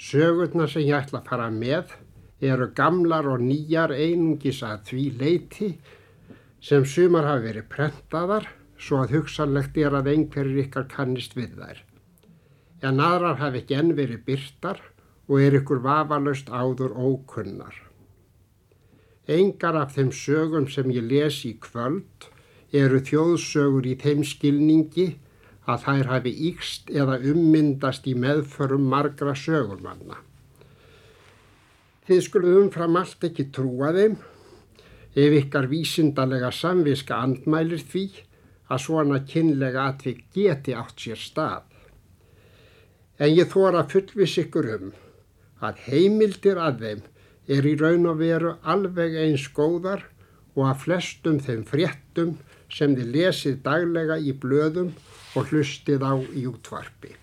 Sögurna sem ég ætla að fara með eru gamlar og nýjar einungis að því leiti sem sumar hafi verið prentaðar svo að hugsanlegt er að einhverjir ykkar kannist við þær. En aðrar hafi ekki enn verið byrtar og er ykkur vafalaust áður ókunnar. Engar af þeim sögum sem ég les í kvöld eru þjóðsögur í þeim skilningi að þær hafi íkst eða ummyndast í meðförum margra sögurmanna. Þið skulum umfram allt ekki trúa þeim ef ykkar vísindalega samviska andmælir því að svona kynlega atvik geti átt sér stað. En ég þóra fullvis ykkur um að heimildir að þeim er í raun og veru alveg eins góðar og að flestum þeim fréttum sem þið lesið daglega í blöðum og hlustið á í útvarpi.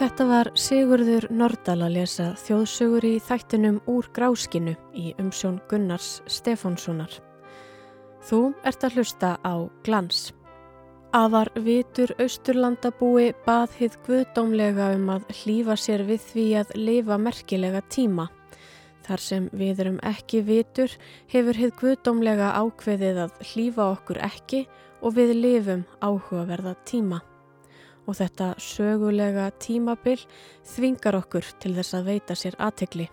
Þetta var Sigurður Nordal að lesa þjóðsögur í þættinum úr gráskinu í umsjón Gunnars Stefánssonar. Þú ert að hlusta á glans. Afar vitur austurlandabúi bað hið guðdómlega um að hlýfa sér við því að lifa merkilega tíma. Þar sem við erum ekki vitur hefur hið guðdómlega ákveðið að hlýfa okkur ekki og við lifum áhugaverða tíma. Og þetta sögulega tímabil þvingar okkur til þess að veita sér aðtegli.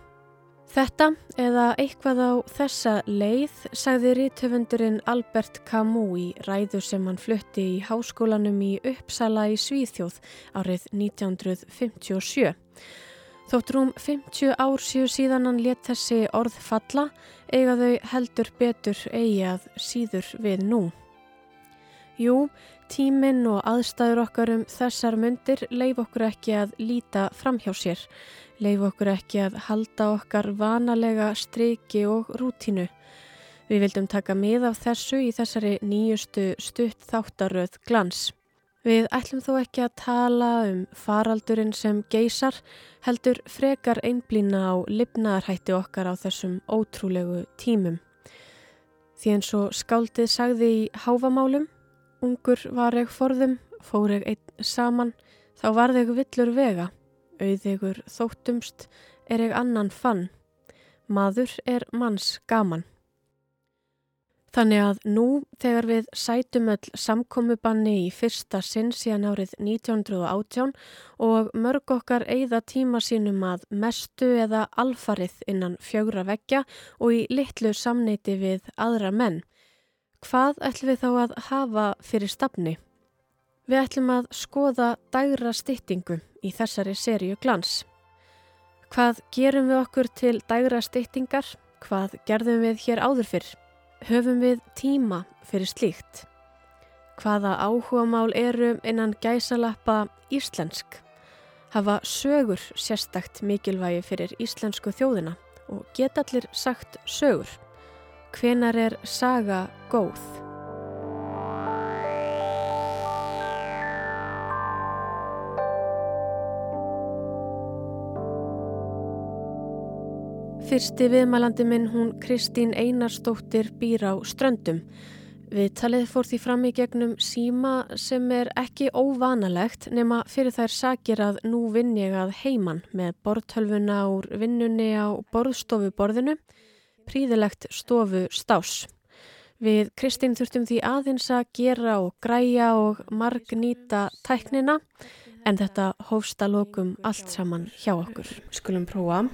Þetta eða eitthvað á þessa leið sagði rítöfundurinn Albert Camus í ræðu sem hann flutti í háskólanum í Uppsala í Svíþjóð árið 1957. Þótt rúm 50 ár síðan hann let þessi orð falla eiga þau heldur betur eigi að síður við nú. Jú, tíminn og aðstæður okkar um þessar myndir leif okkur ekki að líta fram hjá sér leif okkur ekki að halda okkar vanalega streiki og rútínu. Við vildum taka mið af þessu í þessari nýjustu stutt þáttaröð glans. Við ætlum þó ekki að tala um faraldurinn sem geysar, heldur frekar einblýna á lifnaðarhætti okkar á þessum ótrúlegu tímum. Því eins og skáldið sagði í háfamálum, ungur var ég forðum, fór ég einn saman, þá varð ég villur vega auðigur þóttumst er ég annan fann, maður er manns gaman. Þannig að nú þegar við sætum öll samkomiðbanni í fyrsta sinn síðan árið 1918 og mörg okkar eigða tíma sínum að mestu eða alfarið innan fjögra veggja og í litlu samneiti við aðra menn, hvað ætlum við þá að hafa fyrir stafni? Við ætlum að skoða dægra styttingu í þessari seríu glans. Hvað gerum við okkur til dægra styttingar? Hvað gerðum við hér áður fyrr? Höfum við tíma fyrir slíkt? Hvaða áhuga mál eru innan gæsalappa íslensk? Hafa sögur sérstakt mikilvægi fyrir íslensku þjóðina og geta allir sagt sögur. Hvenar er saga góð? Fyrsti viðmælandi minn hún Kristín Einarstóttir býr á ströndum. Viðtalið fór því fram í gegnum síma sem er ekki óvanalegt nema fyrir þær sakir að nú vinn ég að heiman með borðtölfuna úr vinnunni á borðstofuborðinu, príðilegt stofu stás. Við Kristín þurftum því aðeins að gera og græja og marg nýta tæknina en þetta hófsta lókum allt saman hjá okkur. Skulum prófa.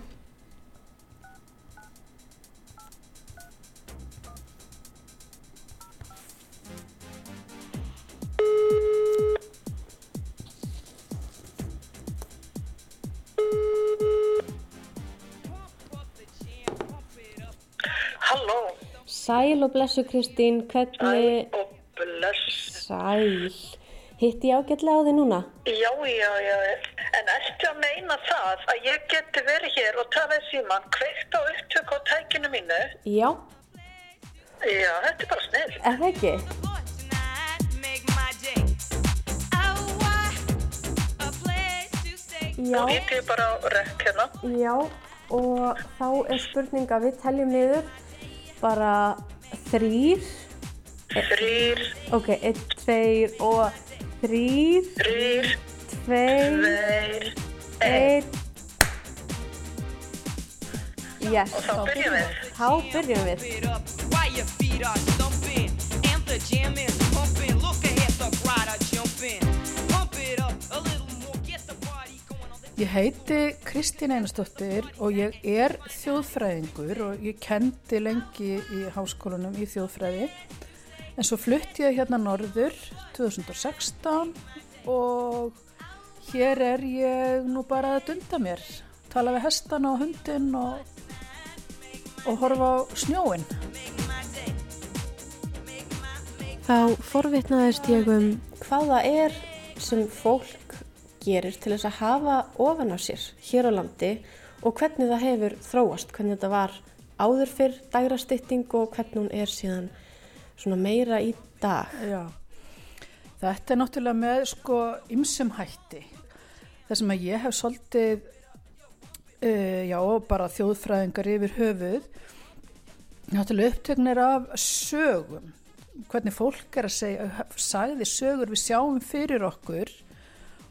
Sæl og blessu Kristín, hvernig... Sæl og bless. Sæl. Hitti ég ágætlega á þig núna? Já, já, já. En ertu að meina það að ég geti verið hér og talað síman kveikt á upptöku á tækinu mínu? Já. Já, þetta er bara snill. Er það ekki? Já. Nú hitti ég bara á rekk hérna. Já. og þá er spurning að við teljum niður bara þrýr. Þrýr, Ok, einn, tveir og þrýr, þrýr, tveir, tveir, einn. Yes, Og þá byrjum við. þá byrjum við. Ég heiti Kristín Einarsdóttir og ég er þjóðfræðingur og ég kendi lengi í háskólanum í þjóðfræði. En svo flutti ég hérna norður 2016 og hér er ég nú bara að dunda mér. Tala við hestan og hundin og, og horfa á snjóin. Þá forvitnaðist ég um hvað það er sem fólk gerir til þess að hafa ofan á sér hér á landi og hvernig það hefur þróast, hvernig þetta var áður fyrr dægrastytting og hvernig hún er síðan svona meira í dag. Já, þetta er náttúrulega með sko ymsum hætti. Það sem að ég hef svolítið, uh, já, bara þjóðfræðingar yfir höfuð, náttúrulega upptöknir af sögum. Hvernig fólk er að segja, sagði sögur við sjáum fyrir okkur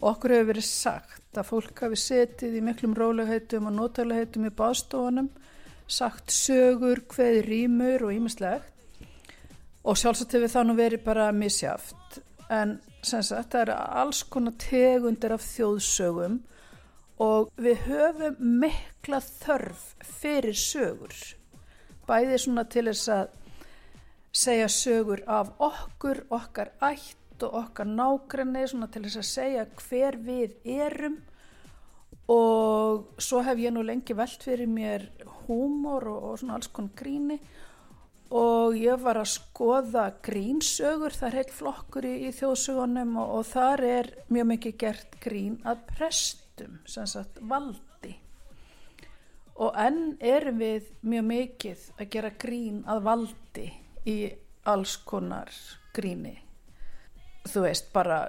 og okkur hefur verið sagt að fólk hafi setið í miklum rólegheitum og notalegheitum í baðstofunum, sagt sögur, hveði rýmur og ýmislegt. Og sjálfsagt hefur það nú verið bara misjaft en sem sagt það eru alls konar tegundir af þjóðsögum og við höfum mikla þörf fyrir sögur. Bæði svona til þess að segja sögur af okkur, okkar ætt og okkar nágrenni svona til þess að segja hver við erum og svo hef ég nú lengi velt fyrir mér húmor og, og svona alls konar gríni og ég var að skoða grínsögur, það er heilt flokkur í, í þjóðsögunum og, og þar er mjög mikið gert grín að prestum, sem sagt valdi. Og enn erum við mjög mikið að gera grín að valdi í alls konar gríni. Þú veist, bara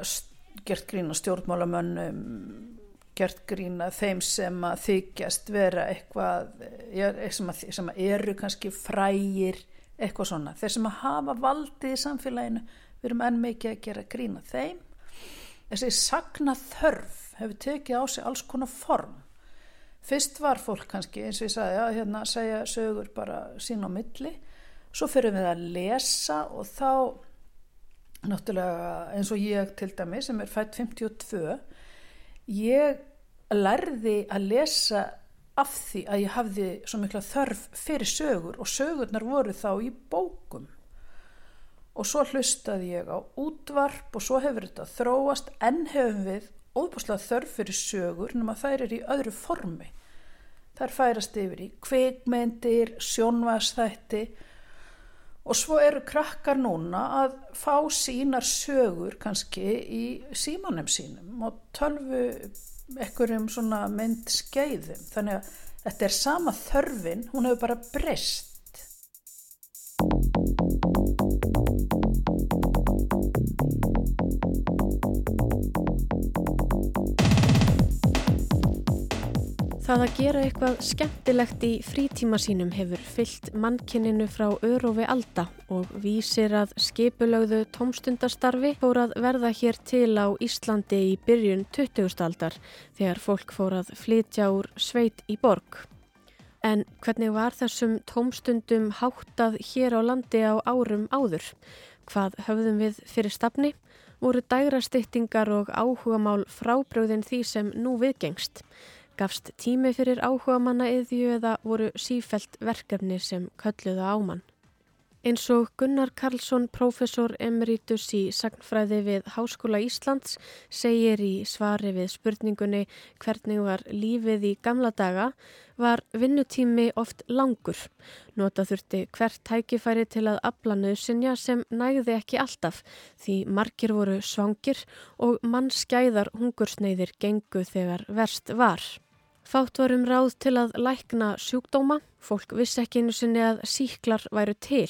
gert grín á stjórnmálamönnum, gert grín að þeim sem að þykjast vera eitthvað, já, sem, að, sem að eru kannski frægir, eitthvað svona. Þeir sem að hafa valdið í samfélaginu, við erum enn mikið að gera grína þeim. Þessi sagna þörf hefur tekið á sig alls konar form. Fyrst var fólk kannski, eins og ég sagði, að hérna, segja sögur bara sín á milli. Svo fyrir við að lesa og þá, náttúrulega eins og ég til dæmi sem er fætt 52, ég lærði að lesa af því að ég hafði svo mikla þörf fyrir sögur og sögurnar voru þá í bókum. Og svo hlustaði ég á útvarp og svo hefur þetta þróast. En hefum við óbúslega þörf fyrir sögur nema þær er í öðru formi. Þær færast yfir í kvikmyndir, sjónvarsþætti og svo eru krakkar núna að fá sínar sögur kannski í símanum sínum og tölvu ekkurum svona mynd skeiðum þannig að þetta er sama þörfin hún hefur bara breyst Það að gera eitthvað skemmtilegt í frítíma sínum hefur fyllt mannkinninu frá örófi alda og vísir að skipulögðu tómstundastarfi fór að verða hér til á Íslandi í byrjun 20. aldar þegar fólk fór að flytja úr sveit í borg. En hvernig var þessum tómstundum háttað hér á landi á árum áður? Hvað höfðum við fyrir stafni? Voru dægrastyttingar og áhugamál frábröðin því sem nú viðgengst? Gafst tími fyrir áhuga manna yðju eða voru sífelt verkefni sem kölluða ámann. Eins og Gunnar Karlsson, professor emeritus í sagnfræði við Háskóla Íslands, segir í svari við spurningunni hvernig var lífið í gamla daga, var vinnutími oft langur. Nota þurfti hvert tækifæri til að afla nöðsynja sem nægði ekki alltaf því margir voru svangir og mannskæðar hungursneiðir gengu þegar verst var. Fátt var um ráð til að lækna sjúkdóma, fólk vissi ekki einu sinni að síklar væru til.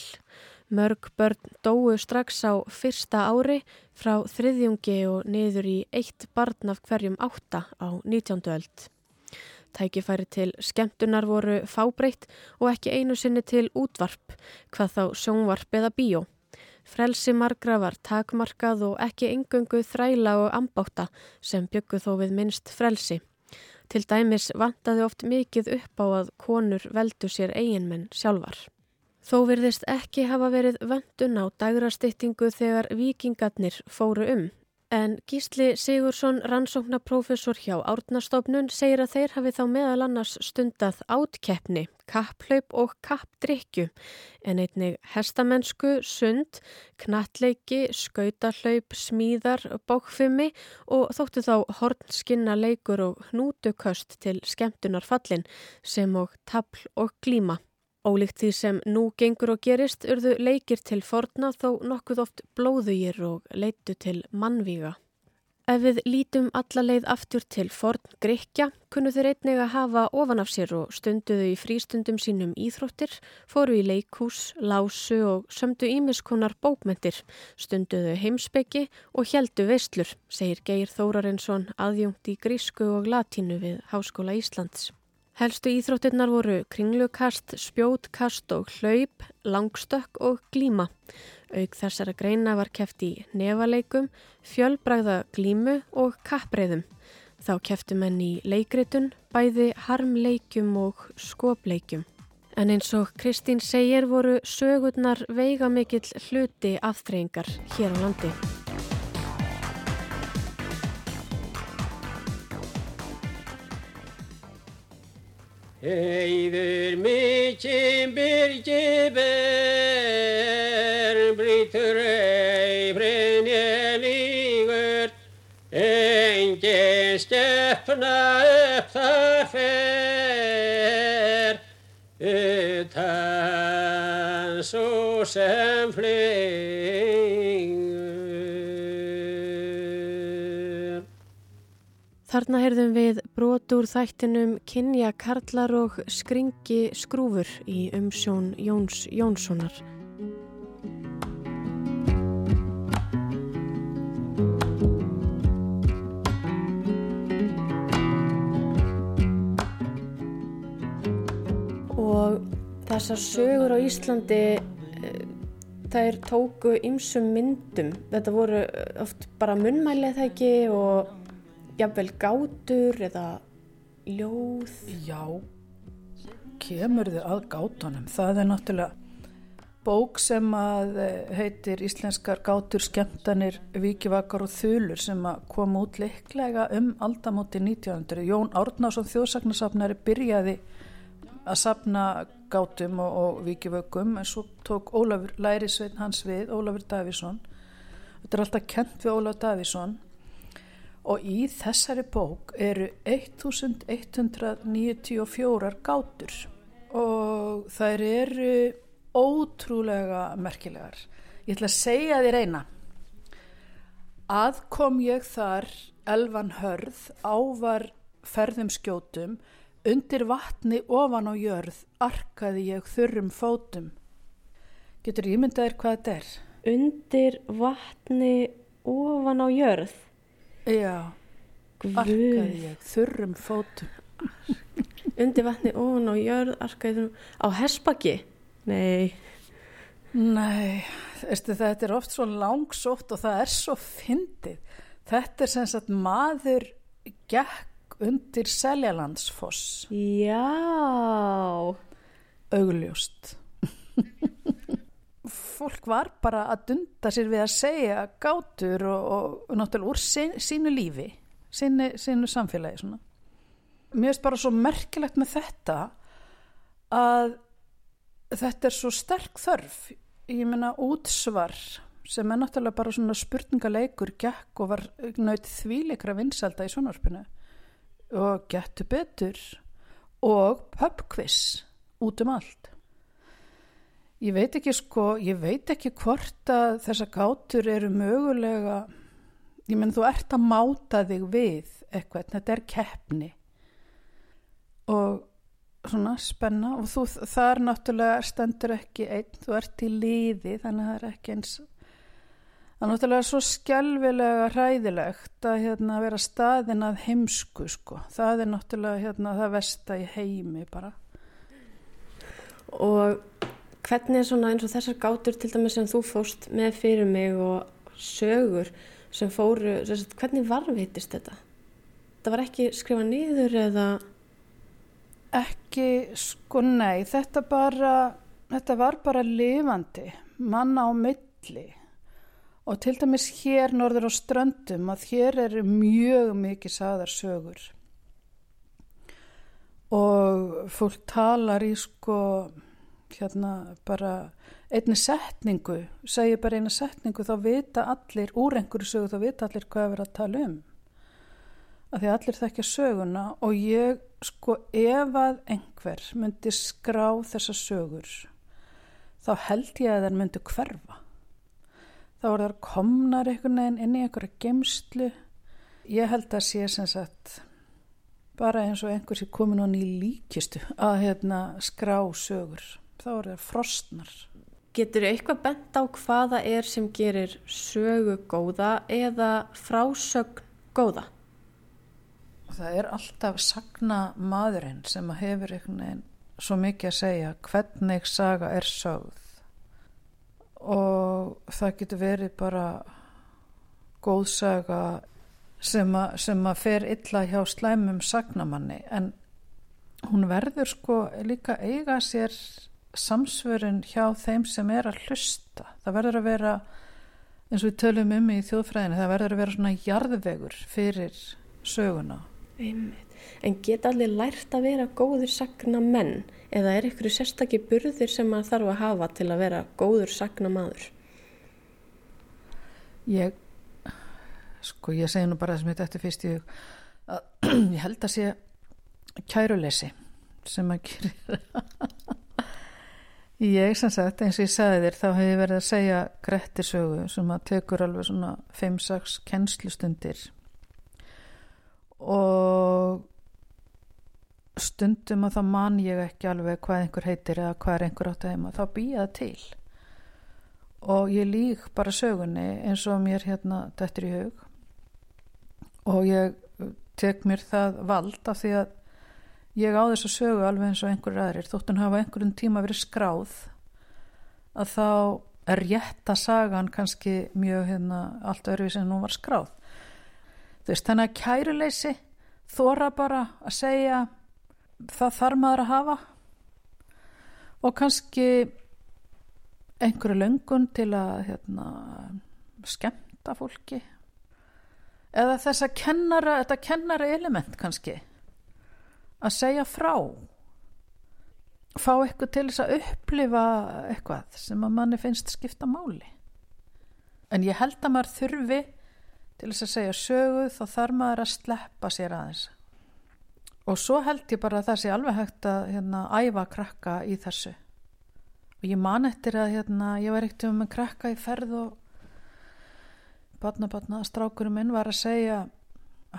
Mörg börn dóu strax á fyrsta ári frá þriðjungi og niður í eitt barn af hverjum átta á 19. öld. Tækifæri til skemmtunar voru fábreytt og ekki einu sinni til útvarp, hvað þá sjónvarp eða bíó. Frelsi margra var takmarkað og ekki engöngu þræla og ambáta sem byggu þó við minnst frelsi. Til dæmis vantaði oft mikið upp á að konur veldu sér eiginmenn sjálfar. Þó virðist ekki hafa verið vöndun á dagrastýttingu þegar vikingarnir fóru um. En Gísli Sigursson, rannsóknarprofessor hjá Árnastofnun, segir að þeir hafi þá meðal annars stundað átkeppni, kapplaup og kappdrykju, en einnig hestamennsku, sund, knattleiki, skautahlaup, smíðar, bókfimi og þóttu þá hornskinna leikur og hnútuköst til skemmtunar fallin sem og tabl og glíma. Ólíkt því sem nú gengur og gerist urðu leikir til forna þó nokkuð oft blóðugir og leitu til mannvíga. Ef við lítum alla leið aftur til forn Grekja, kunnu þeir einnig að hafa ofan af sér og stunduðu í frístundum sínum íþróttir, fóru í leikhús, lásu og sömdu ímiskonar bókmentir, stunduðu heimsbyggi og heldu veistlur, segir Geir Þórarinsson aðjungt í grísku og latínu við Háskóla Íslands. Helstu íþróttirnar voru kringlukast, spjótkast og hlaup, langstökk og glíma. Auk þessara greina var keft í nefaleikum, fjölbragða glímu og kappreiðum. Þá keftu menn í leikritun, bæði harmleikjum og skopleikjum. En eins og Kristín segir voru sögurnar veigamikill hluti aftreyingar hér á landi. Heiður mikinn byrgi ber, brýtur ei brynja lígur, engin stefna upp þar fer, utan svo sem flygur. Þarna heyrðum við brot úr þættinum Kynja Karlar og Skringi Skrúfur í umsjón Jóns Jónssonar. Og þessar sögur á Íslandi, eh, þær tóku ymsum myndum. Þetta voru oft bara munnmælið það ekki og jafnvel gátur eða ljóð. Já, kemur þið að gátunum. Það er náttúrulega bók sem að eh, heitir Íslenskar gátur skemmtanir vikivakar og þulur sem að kom út leiklega um aldamóti 1900. Jón Árnásson þjóðsagnasafnari byrjaði að safna gátum og, og vikivökum en svo tók Ólafur Lærisvein hans við, Ólafur Davísson. Þetta er alltaf kent við Ólafur Davísson og í þessari bók eru 1194 gátur og þær eru ótrúlega merkilegar. Ég ætla að segja þér eina. Aðkom ég þar elvan hörð ávar ferðum skjótum undir vatni ofan á jörð arkaði ég þurrum fótum. Getur ímyndaðir hvað þetta er? Undir vatni ofan á jörð. Já, arkaði ég þurrum fótum. Undir vatni ofan á jörð, arkaði á hespaki. Nei, Nei, veistu, þetta er oft svo langsótt og það er svo fyndið. Þetta er sem sagt maður gekk undir Seljalandsfoss, já. augljóst. Fólk var bara að dunda sér við að segja gátur og, og náttúrulega úr sín, sínu lífi, sínu, sínu samfélagi svona. Mér finnst bara svo merkilegt með þetta að þetta er svo sterk þörf. Ég meina útsvar sem er náttúrulega bara svona spurningaleikur gekk og var naut þvíleikra vinsalda í sjónvarpinu. Og getur betur og pubquiz út um allt ég veit ekki sko ég veit ekki hvort að þessa gátur eru mögulega ég menn þú ert að máta þig við eitthvað, þetta er keppni og svona spenna og þú, það er náttúrulega stendur ekki einn, þú ert í liði þannig að það er ekki eins Það er náttúrulega svo skelvilega hræðilegt að hérna, vera staðin að heimsku sko. Það er náttúrulega hérna, það versta í heimi bara. Og hvernig er svona eins og þessar gátur til dæmis sem þú fóst með fyrir mig og sögur sem fóru, sagt, hvernig varveitist þetta? Það var ekki skrifa niður eða? Ekki, sko nei, þetta bara, þetta var bara lifandi, manna á milli. Og til dæmis hér norður á ströndum að hér eru mjög mikið sagðar sögur. Og fólk talar í sko hérna bara einni setningu, segir bara eina setningu þá vita allir, úr einhverju sögu þá vita allir hvað er verið að tala um. Að því allir þekkja söguna og ég sko ef að einhver myndi skrá þessa sögur þá held ég að þær myndi hverfa. Þá er þar komnar einhvern veginn inn í einhverja gemslu ég held að sé sem sagt bara eins og einhver sem komin á ný líkistu að hérna skrá sögur þá er það frostnar. Getur eitthvað bent á hvaða er sem gerir sögu góða eða frásögn góða? það er alltaf sagna maðurinn sem að hefur einhvern veginn svo mikið að segja hvernig saga er sögð. Og það getur verið bara góð saga sem að, sem að fer illa hjá slæmum sagnamanni. En hún verður sko líka eiga sér samsvörun hjá þeim sem er að hlusta það verður að vera eins og við tölum um í þjóðfræðinu það verður að vera svona jarðvegur fyrir söguna Einmitt. En geta allir lært að vera góður sagna menn eða er ykkur sérstakki burðir sem maður þarf að hafa til að vera góður sagna maður? Ég, sko ég segi nú bara það sem þetta eftir fyrst hug að ég held að sé kæruleysi sem að gerir ég sem sagt eins og ég sagði þér þá hef ég verið að segja grettisögu sem að tekur alveg svona 5-6 kennslustundir. Og stundum að þá man ég ekki alveg hvað einhver heitir eða hvað er einhver átt að heima. Þá það til. Og ég lík bara sögunni eins og mér hérna dættur í hug. Og ég tek mér það vald af því að ég á þess að sögu alveg eins og einhverjur aðrir. Þóttun hafa einhverjum tíma verið skráð að þá er rétta sagan kannski mjög hérna allt öðruvís en hún var skráð. Þú veist þannig að kæruleysi þóra bara að segja það þarf maður að hafa. Og kannski einhverju löngun til að hérna, skemmta fólki. Eða þess að kennara, þetta kennara element kannski að segja frá. Fá eitthvað til þess að upplifa eitthvað sem að manni finnst skipta máli. En ég held að maður þurfi til þess að segja sögu þá þarf maður að sleppa sér aðeins. Og svo held ég bara að það sé alveg hægt að hérna, æfa krakka í þessu. Og ég man eftir að hérna, ég var ekkert um með krakka í ferð og batna batna strákurum minn var að segja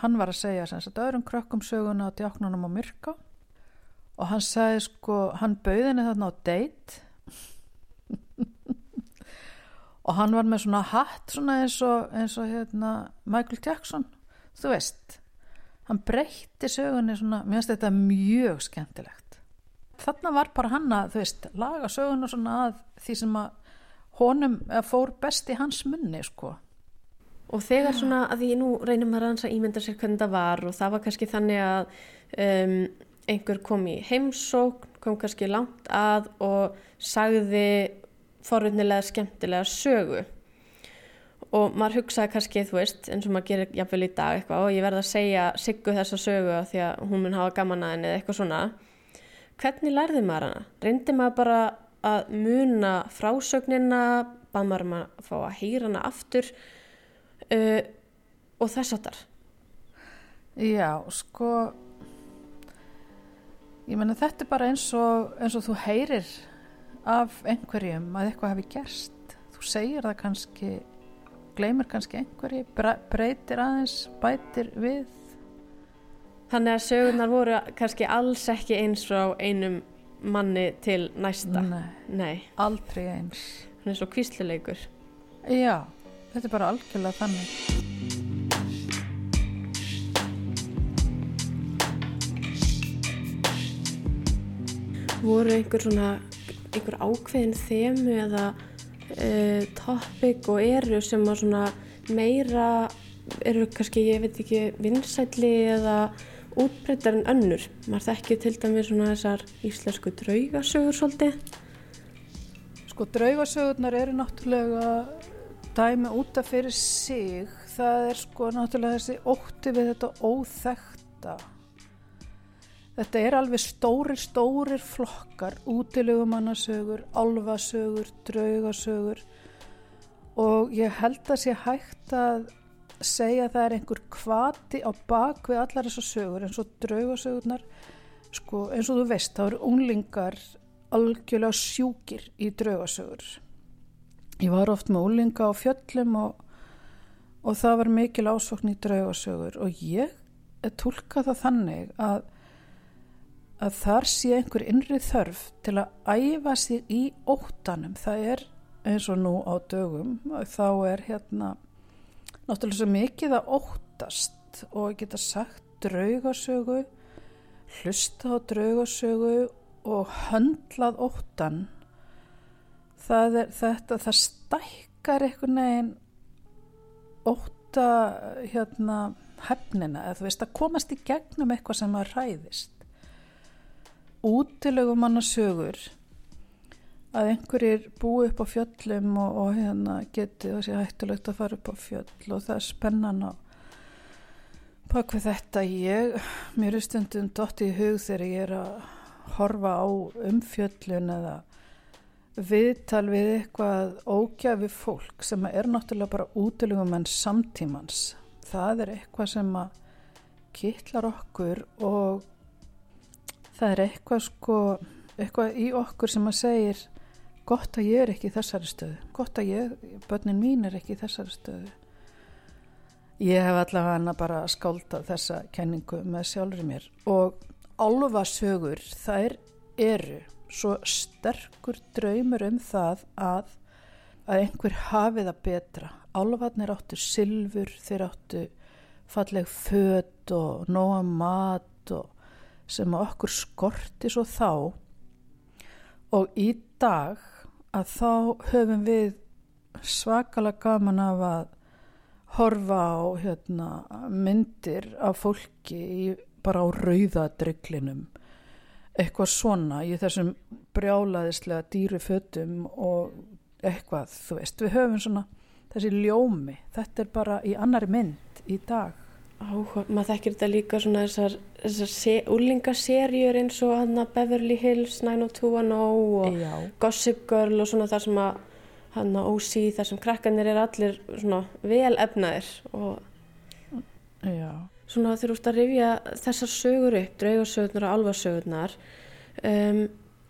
hann var að segja sem sagt öðrum krakkum söguna á djáknunum á myrka og hann sagði sko hann bauðinni þarna á date. Og hann var með svona hatt svona eins og, eins og hérna, Michael Jackson þú veist. Hann breytti sögunni svona mér finnst þetta mjög skemmtilegt. Þarna var bara hann að þú veist laga söguna svona að því sem að honum fór best í hans munni sko Og þegar svona að því nú reynum maður að ímynda sér hvernig það var og það var kannski þannig að um, einhver kom í heimsókn, kom kannski langt að og sagði forunnilega skemmtilega sögu og maður hugsaði kannski, þú veist, eins og maður gerir jafnvel í dag eitthvað og ég verði að segja Siggu þessa sögu því að hún mun hafa gaman að henni eða eitthvað svona. Hvernig lærði maður hana? Reyndi maður bara að muna frásögnina, bað maður um að fá að heyra hana aftur uh, og þess aftar? Já, sko ég menna þetta er bara eins og, eins og þú heyrir af einhverjum að eitthvað hafi gerst þú segir það kannski gleymir kannski einhverju bre- breytir aðeins, bætir við Þannig að sögurnar voru kannski alls ekki eins frá einum manni til næsta. Nei, Nei, aldrei eins hann er svo kvísluleikur. Já, þetta er bara algjörlega þannig. voru einhver svona einhver ákveðin þemu eða uh, topic og eru sem að svona meira eru kannski, ég veit ekki, vinsælli eða útbreytar en önnur. Maður þekki til dæmis svona þessar íslensku draugasögur svolítið. Sko draugasögurnar eru náttúrulega dæmi út af fyrir sig. Það er sko náttúrulega þessi ótti við þetta óþekta. Þetta er alveg stórir, stórir flokkar, útilegumannasögur, álfasögur, draugasögur og ég held að sé hægt að segja að það er einhver kvati á bak við allar þessar sögur eins og draugasögurnar, sko eins og þú veist, þá eru unglingar algjörlega sjúkir í draugasögur. Ég var oft með unglinga á fjöllum og, og það var mikil ásokn í draugasögur og ég tólka það þannig að að þar sé einhver innri þörf til að æfa sig í óttanum. Það er eins og nú á dögum, þá er hérna náttúrulega svo mikið að óttast og geta sagt draugasögu, hlusta á draugasögu og höndlað óttan. Það er þetta, það stækkar einhvern veginn ótta hérna hefnina, eða þú veist að komast í gegnum eitthvað sem að ræðist útilegum manna sögur að einhverjir búi upp á fjöllum og, og hérna geti sé hættulegt að fara upp á fjöll og það er spennan á bak við þetta. Ég, mér er stundum dótt í hug þegar ég er að horfa á umfjöllun eða viðtal við eitthvað ógjafi fólk sem er náttúrulega bara útilegum en samtímans. Það er eitthvað sem að kittlar okkur og það er eitthvað sko eitthvað í okkur sem að segir gott að ég er ekki í þessari stöðu. Gott að ég, börnin mín er ekki í þessari stöðu. Ég hef allavega hana bara skáldað þessa kenningu með sjálfur mér. Og álfa sögur þær eru svo sterkur draumur um það að að einhver hafi það betra. Álfarnir áttu silfur þeir áttu falleg född og nóa mat og sem okkur skorti svo þá. Og í dag að þá höfum við svakalega gaman af að horfa á hérna, myndir af fólki í, bara á rauðadrygglinum eitthvað svona í þessum brjálaðislega dýru fötum og eitthvað, þú veist, við höfum svona þessi ljómi, þetta er bara í annari mynd í dag. Áhuga, maður þekkir þetta líka svona þessar, þessar se, úlingaserjur eins og hann að Beverly Hills 90210 og Já. Gossip Girl og svona þar sem að hann að OC þar sem krakkanir er allir svona vel efnaðir og Já, svona þegar þú ert að rifja þessar sögur upp, draugasögurnar og alfarsögurnar um,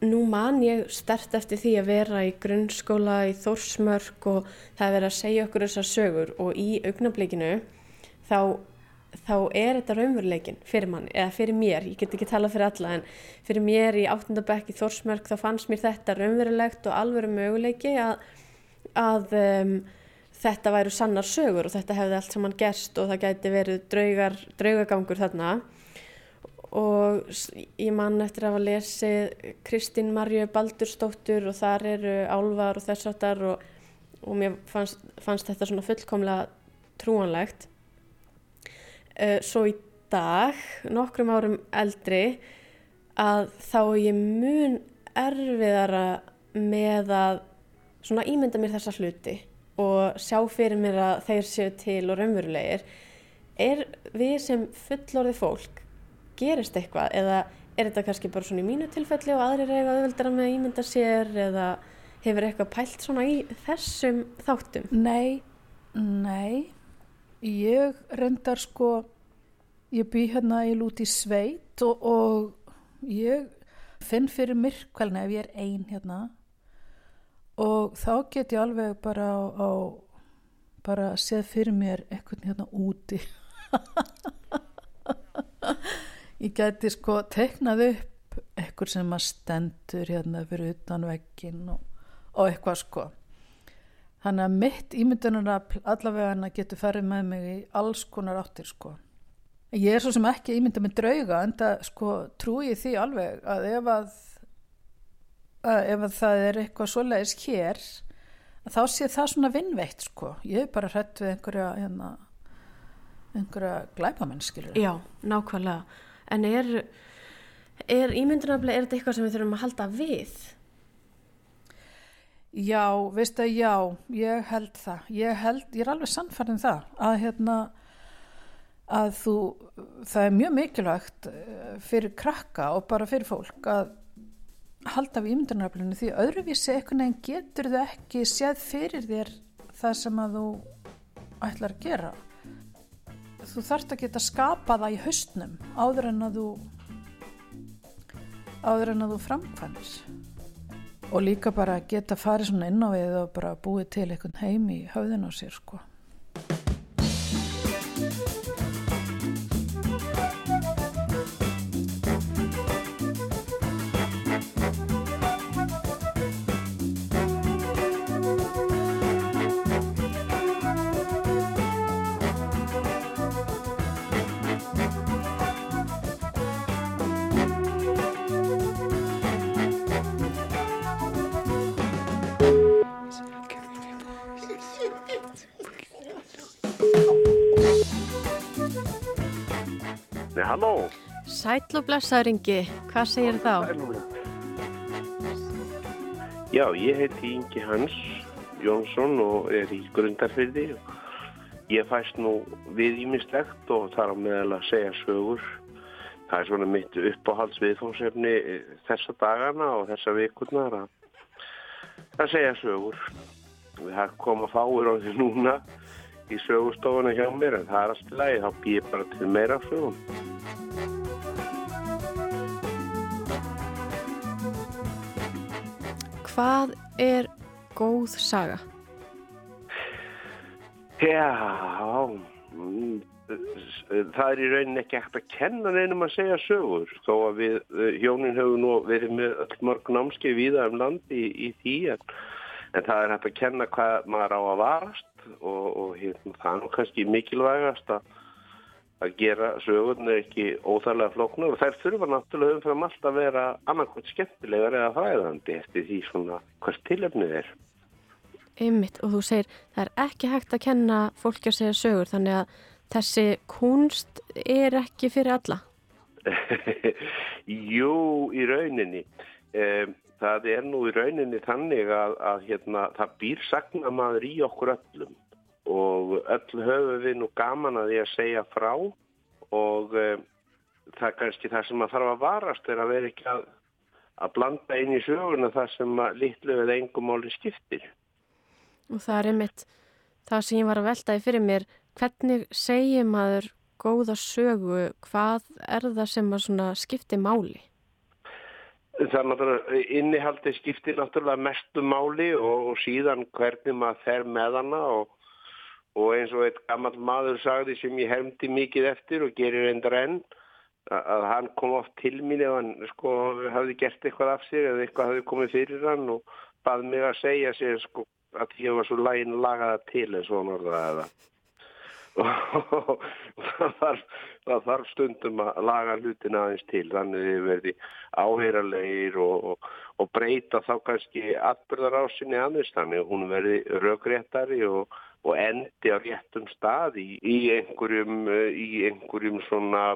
nú man ég stert eftir því að vera í grunnskóla í Þórsmörk og það er verið að segja okkur þessar sögur og í augnablikinu þá, þá er þetta raunveruleikin fyrir mann, eða fyrir mér, ég get ekki tala fyrir alla en fyrir mér í áttundabekk í Þórsmörk þá fannst mér þetta raunverulegt og alvöru möguleiki að, að um, þetta væru sannar sögur og þetta hefði allt saman gerst og það gæti verið draugar, draugagangur þarna. Og ég man eftir að hafa lesið Kristín Marju Baldursdóttur og þar eru álvar og þess áttar og, og mér fannst, fannst þetta svona fullkomlega trúanlegt. Uh, svo í dag nokkrum árum eldri að þá ég mun erfiðara með að svona ímynda mér þessa hluti og sjá fyrir mér að þeir séu til og raunverulegir er við sem fullorði fólk gerist eitthvað? Eða er þetta kannski bara svona í mínu tilfelli og aðrir eiga auðveldara með að ímynda sér eða hefur eitthvað pælt svona í þessum þáttum? Nei, nei, ég reyndar sko, ég bý hérna í lúti sveit og, og ég finn fyrir myrkvelna ef ég er ein hérna og þá get ég alveg bara á, á bara séð fyrir mér eitthvað hérna úti ég geti sko teiknað upp eitthvað sem að stendur hérna fyrir utan veggin og, og eitthvað sko Þannig að mitt ímyndunarafl allavega getur farið með mig í alls konar áttir sko. Ég er svo sem ekki ímynda með drauga en það sko trúi ég því alveg að ef að, að ef að það er eitthvað svoleiðis hér þá sé það svona vinnveitt sko. Ég er bara hrætt við einhverja hérna, einhverja glæpamennskilur. Já, nákvæmlega. En er, er ímyndunarafli, er þetta eitthvað sem við þurfum að halda við? Já, veist að já, ég held það. Ég held, ég er alveg sannfærið það að hérna að þú, það er mjög mikilvægt eh, fyrir krakka og bara fyrir fólk að halda við ímyndunaraflinu því öðruvísi einhvern veginn getur þau ekki séð fyrir þér það sem að þú ætlar að gera. Þú þarft að geta skapa það í haustnum áður en að þú áður en að þú framkvæmir og líka bara geta farið svona inn á við og bara búið til einhvern heim í höfðin á sér sko. Sæll og blessaður Ingi, hvað segir þá? Já, ég heiti Ingi Hans Jónsson og er í grundarfyrði. Ég fæst nú við ímislegt og þar á meðal að segja sögur. Það er svona mitt uppáhaldsviðfónsefni þessa dagana og þessa vikurnar að, segja sögur. Það koma fáir á því núna í sögustofuna hjá mér en það er alltaf lægi, þá býð bara til meira sögum. Hvað er góð saga? Já, mm, það er í rauninni ekki hægt að kenna neinum að segja sögur þó að við eh, hjónin höfum nú verið með öll mörg námskeið víða um landi í, í því en, en það er hægt að kenna hvað maður á að varast og, og hérna, það er kannski mikilvægast að, að gera sögurnu ekki óþarlega flóknar og þær þurfa náttúrulega umfram allt að vera annarkvæmt skemmtilegar eða fræðandi eftir því svona hvers tilefnið er. Einmitt og þú segir það er ekki hægt að kenna fólki að segja sögur þannig að þessi kunst er ekki fyrir alla. Jú, í rauninni. Um, það er nú í rauninni þannig að, að hérna, það býr sagnamaður í okkur öllum og öll höfum við nú gaman að því að segja frá og um, það er kannski það sem að þarf að varast er að vera ekki að, að blanda inn í söguna það sem að litlu eða engum máli skiptir. Og það er einmitt það sem ég var að veltaði fyrir mér. Hvernig segir maður góða sögu? Hvað er það sem að skipti máli? Það er náttúrulega, innihaldi skiptir náttúrulega mestu máli og, og síðan hvernig maður fer með hana og, og eins og eitt gammal maður sagði sem ég hefndi mikið eftir og gerir endur enn að hann kom oft til mín ef hann sko hafði gert eitthvað af sér eða eitthvað hafði komið fyrir hann og bað mig að segja sér sko að ég var svo lægin lagaða til eins og hann orðaði það. Og það þarf, það þarf stundum að laga hlutin aðeins til þannig að þið verði áheyrarlegir og, og, og breyta þá kannski atbyrðarásinni aðeins þannig að hún verði raugréttari og, og endi á réttum stað í, í einhverjum í einhverjum svona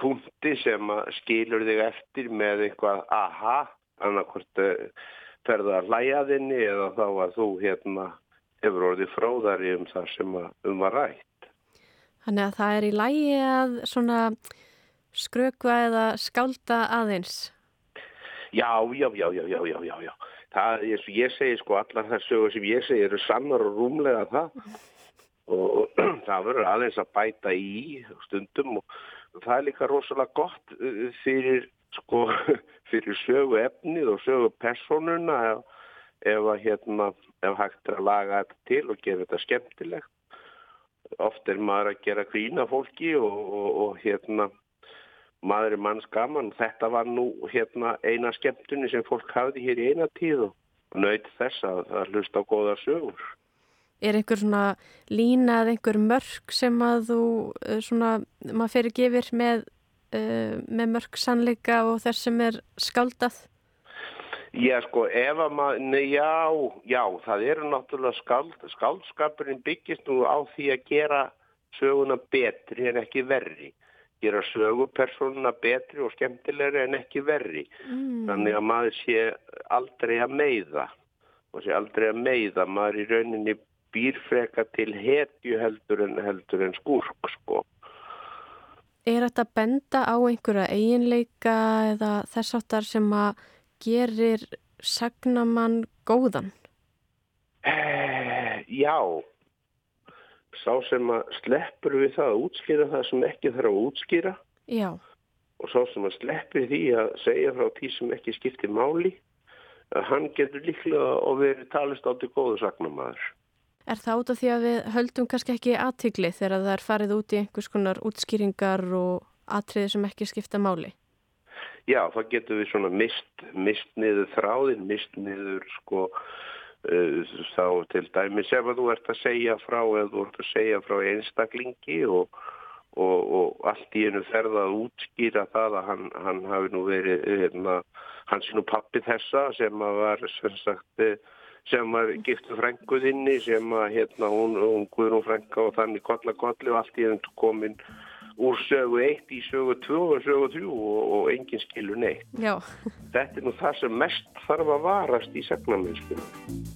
punkti sem skilur þig eftir með eitthvað aha annarkvært ferða að hlæjaðinni eða þá að þú hérna hefur orðið fróðari um það sem um var rætt. Þannig að það er í lægi að svona skrökva eða skálda aðeins? Já, já, já, já, já, já, já, já. Það er svo ég segi sko allar þær sögur sem ég segi eru sannar og rúmlega það. Og það verður aðeins að bæta í stundum og það er líka rosalega gott fyrir sko fyrir sögu efnið og sögu personuna ef, ef að hérna ef hægt er að laga þetta til og gera þetta skemmtilegt. Oft er maður að gera grína fólki og, og, og hérna maður er manns gaman þetta var nú hérna eina skemmtunni sem fólk hafði hér í eina tíð og nöyt þess að það hlusta á góða sögur Er einhver svona lína eða einhver mörg sem að þú uh, svona, maður fyrir gefir með, uh, með mörg sannleika og þess sem er skaldað? Já, sko, ef að maður, nei, já, það eru náttúrulega skald, skaldskapurinn byggist nú á því að gera söguna betri en ekki verri. Gera sögupersonuna betri og skemmtilegri en ekki verri. Mm. Þannig að maður sé aldrei að meiða og sé aldrei að meiða. Maður í rauninni býr freka til hetju heldur en, heldur en skúrk, sko. Er þetta benda á einhverja eiginleika eða þess áttar sem að gerir sagnamann góðan? Eh, já, sá sem að sleppur við það að útskýra það sem ekki þarf að útskýra Já, og sá sem að sleppur því að segja frá því sem ekki skiptir máli, að hann getur líklega að verið talist átti góðu sagnamaður. er það út af því að við höldum kannski ekki aðtigli þegar það er farið út í einhvers konar útskýringar og atriði sem ekki skipta máli? Já, það getur við svona mist, mist niður þráðin, mist niður sko þá til dæmis ef þú ert að segja frá eða þú ert að segja frá einstaklingi og, og, og allt í einu ferða að útskýra það að hann, hann hafi nú verið hérna, hans er nú pappi þessa sem að var sem sagt eh, sem var giftu frænguðinni sem að hérna hún, hún Guðrún frænga og þannig kolla kolli og allt í einu komin úr sögu 1 í sögu 2 og sögu 3 og, og enginn skilur neitt. Já, Þetta er nú það sem mest þarf að varast í sagnamennskunum.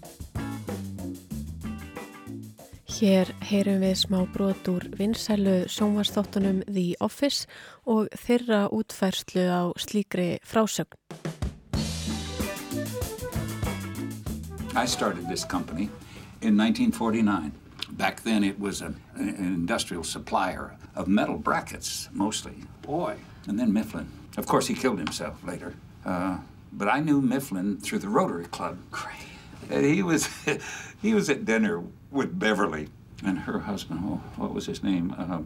Hér heyrum við smá brot úr vinsælu sjónvarsþáttunum The Office og þeirra útfærslu á slíkri frásögn. I started this company in 1949. Back then, it was a, an industrial supplier of metal brackets, mostly. Boy. And then Mifflin. Of course, he killed himself later. Uh, but I knew Mifflin through the Rotary Club. Great. And he was, he was at dinner with Beverly and her husband. Oh, what was his name? Uh,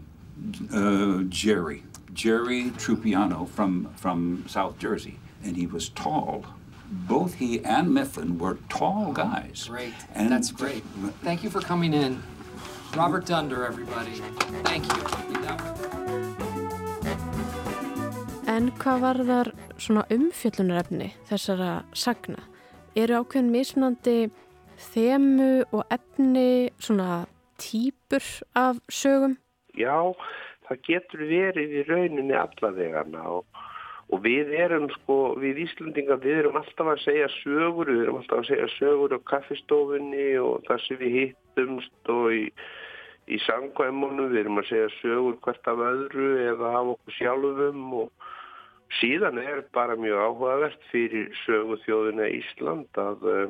uh, Jerry. Jerry Trupiano from, from South Jersey. And he was tall. Both he and Mifflin were tall guys. Great. And That's great. Thank you for coming in. Robert Dunder, everybody. Thank you. En hvað varðar svona umfjöllunarefni þessara sagna? Eru ákveðin mismunandi þemu og efni svona típur af sögum? Já, það getur verið í rauninni allavegana og, og við erum sko, við Íslandingar, við erum alltaf að segja sögur, við erum alltaf að segja sögur á kaffistofunni og þar sem við hittumst og í, í sangvæmunum, við erum að segja sögur hvert af öðru eða af okkur sjálfum og síðan er bara mjög áhugavert fyrir sögu þjóðina Ísland að uh,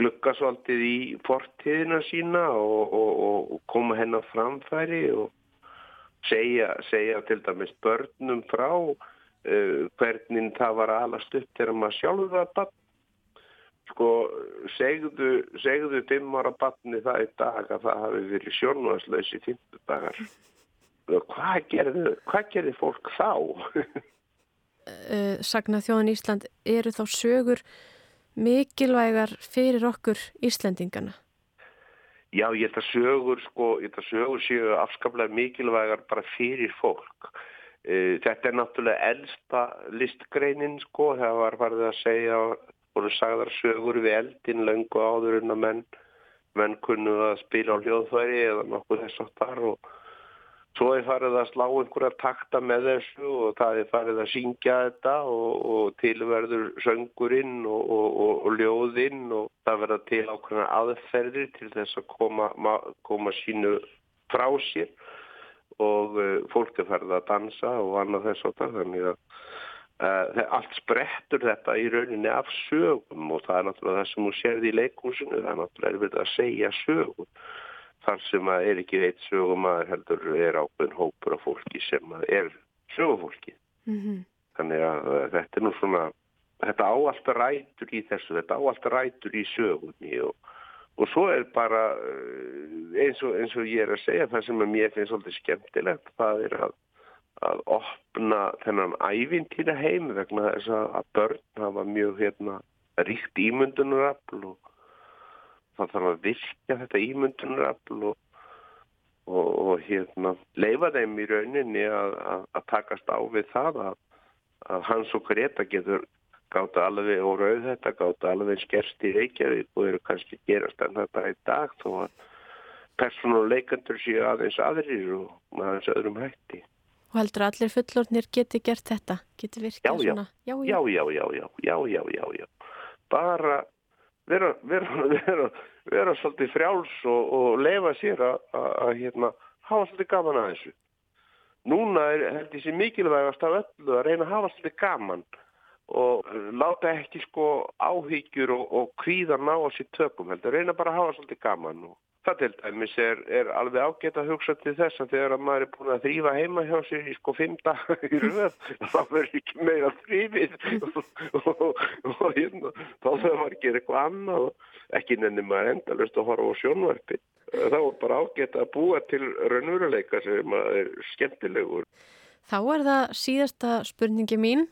glukka svolítið í fortíðina sína og, og, og, koma hennar framfæri og segja, segja til dæmis börnum frá uh, hvernig það var alast upp þegar maður sjálfur var bann. Sko, segðu, segðu fimm ára banni það í dag að það hafi verið sjónvarslösi fymtu dagar. Hvað gerði, hvað gerði fólk þá? Uh, sagna þjóðan Ísland eru þá sögur mikilvægar fyrir okkur Íslendingana? Já, ég held að sögur, sko, ég held að sögur séu afskaplega mikilvægar bara fyrir fólk. Uh, þetta er náttúrulega eldsta listgreinin, sko, það var farið að segja, voru sagðar sögur við eldin löngu áður en að menn, menn kunnu að spila á hljóðfæri eða nokkuð þess að þar og svo er farið að slá einhverja takta með þessu og það er farið að syngja þetta og, og tilverður söngurinn og, og, og ljóðinn og það verða til ákveðna aðferðir til þess að koma, koma sínu frá sér. Og uh, fólk er farið að dansa og annað þess að það þannig að uh, allt sprettur þetta í rauninni af sögum og það er náttúrulega það sem hún sérði í leikúsinu, það er náttúrulega verið að segja sögum þar sem að er ekki veit sögumæður heldur er ákveðin hópur af fólki sem er sögufólki. Mm -hmm. Þannig að þetta er nú svona, þetta áallt rætur í þessu, þetta áallt rætur í sögunni og, og svo er bara eins og, eins og ég er að segja það sem mér finnst svolítið skemmtilegt, það er að, að opna þennan ævintýra heim vegna þess að börn hafa mjög hérna ríkt ímyndunarafl og það þarf að virka þetta ímyndunarafl og, og, og hérna leifa þeim í rauninni að, að, að takast á við það að, að hans og Greta getur gáta alveg og rauð þetta gáta alveg skerst í Reykjavík og eru kannski gerast en þetta í dag þó að persónuleikandur séu aðeins aðrir og aðeins öðrum hætti. Og heldur að allir fullornir geti gert þetta? Geti virkað Já, já. svona? Já, já, já, já, já, já, já, já. Bara vera, vera, vera, vera svolítið frjáls og, og leifa sér að, hérna, hafa svolítið gaman að þessu. Núna er held ég sér mikilvægast af öllu að reyna að hafa svolítið gaman og láta ekki sko áhyggjur og, og kvíðar ná á sér tökum heldur, reyna bara að hafa svolítið gaman og það til dæmis er, er alveg ágætt að hugsa til þess að þegar að maður er búin að þrýfa heima hjá sér í sko fimm dag í röð þá verður ekki meira þrýfið og, hérna, þá þarf maður að gera eitthvað annað og ekki nenni maður endalust að horfa á sjónvarpi þá er bara ágætt að búa til raunveruleika sem er skemmtilegur. Þá er það síðasta spurningi mín.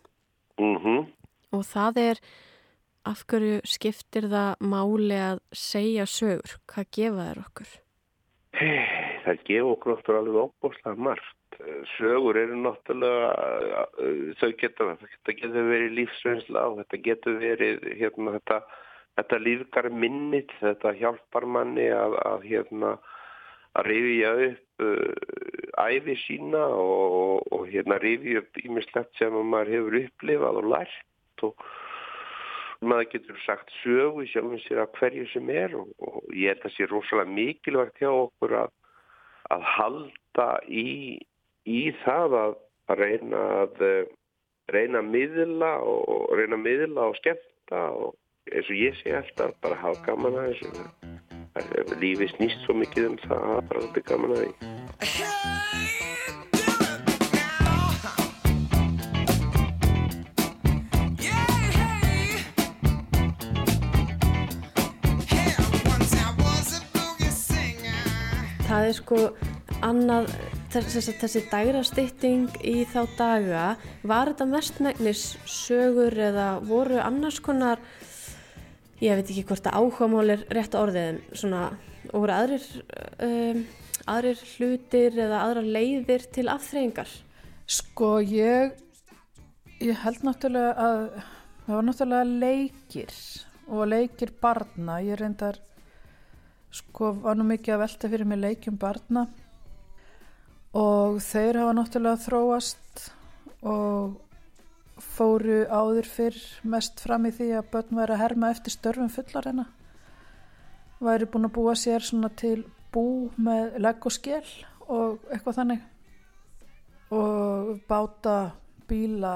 Mhm. Og það er af hverju skiptir það máli að segja sögur? Hvað gefa þær okkur? Það gefa okkur okkur alveg óbúslega margt. Sögur eru náttúrulega, uh, þau geta, þetta getur verið lífsveinsla og þetta getur verið, hérna, þetta, þetta lífgar minnit, þetta hjálpar manni að, að hérna, að rifja upp uh, æfi sína og, og hérna rifja upp ímislegt sem maður hefur upplifað og lært og maður getur sagt sögu sjálfum sér að hverju sem er og, og ég held að sé rosalega mikilvægt hjá okkur að, að halda í, í það að, að reyna að eh, reyna að miðla og reyna að miðla og skemmta og eins og ég sé alltaf bara hafa gaman að þessu. Lífið snýst svo mikið um það að hafa bara alltaf gaman að því Það er sko annað, þessi, þessi dægrastýtting í þá daga, var þetta mestmægnis sögur eða voru annars konar, ég veit ekki hvort að áhugamál er rétt orðið en svona, voru aðrir, um, aðrir hlutir eða aðrar leiðir til afþreyingar? Sko ég, ég held náttúrulega að það var náttúrulega leikir og leikir barna. Ég reyndar, sko var nú mikið að velta fyrir mig leikjum barna og þeir hafa náttúrulega þróast og fóru áður fyrr mest fram í því að börn væri að herma eftir störfum fullarina. Væri búin að búa sér svona til bú með legg og skél og eitthvað þannig og báta, bíla,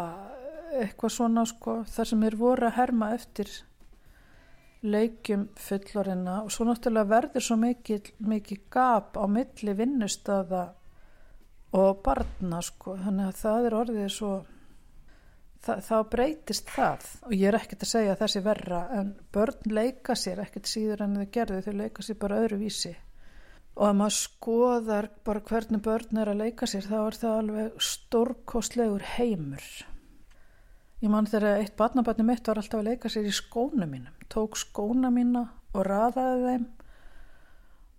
eitthvað svona sko, þar sem er voru að herma eftir leikjum fullorina og svo náttúrulega verður svo mikið, mikið gap á milli vinnustada og barna sko, þannig að það er orðið svo, það, þá breytist það. Og ég er ekkert að segja að þessi verra en börn leika sér ekkert síður en þau gerðu, þau leika sér bara öðru vísi og að maður skoðar bara hvernig börn er að leika sér þá er það alveg stórkostlegur heimur. Ég man þegar eitt barnabarni mitt var alltaf að leika sér í skóna mínum tók skóna mína og raðaði þeim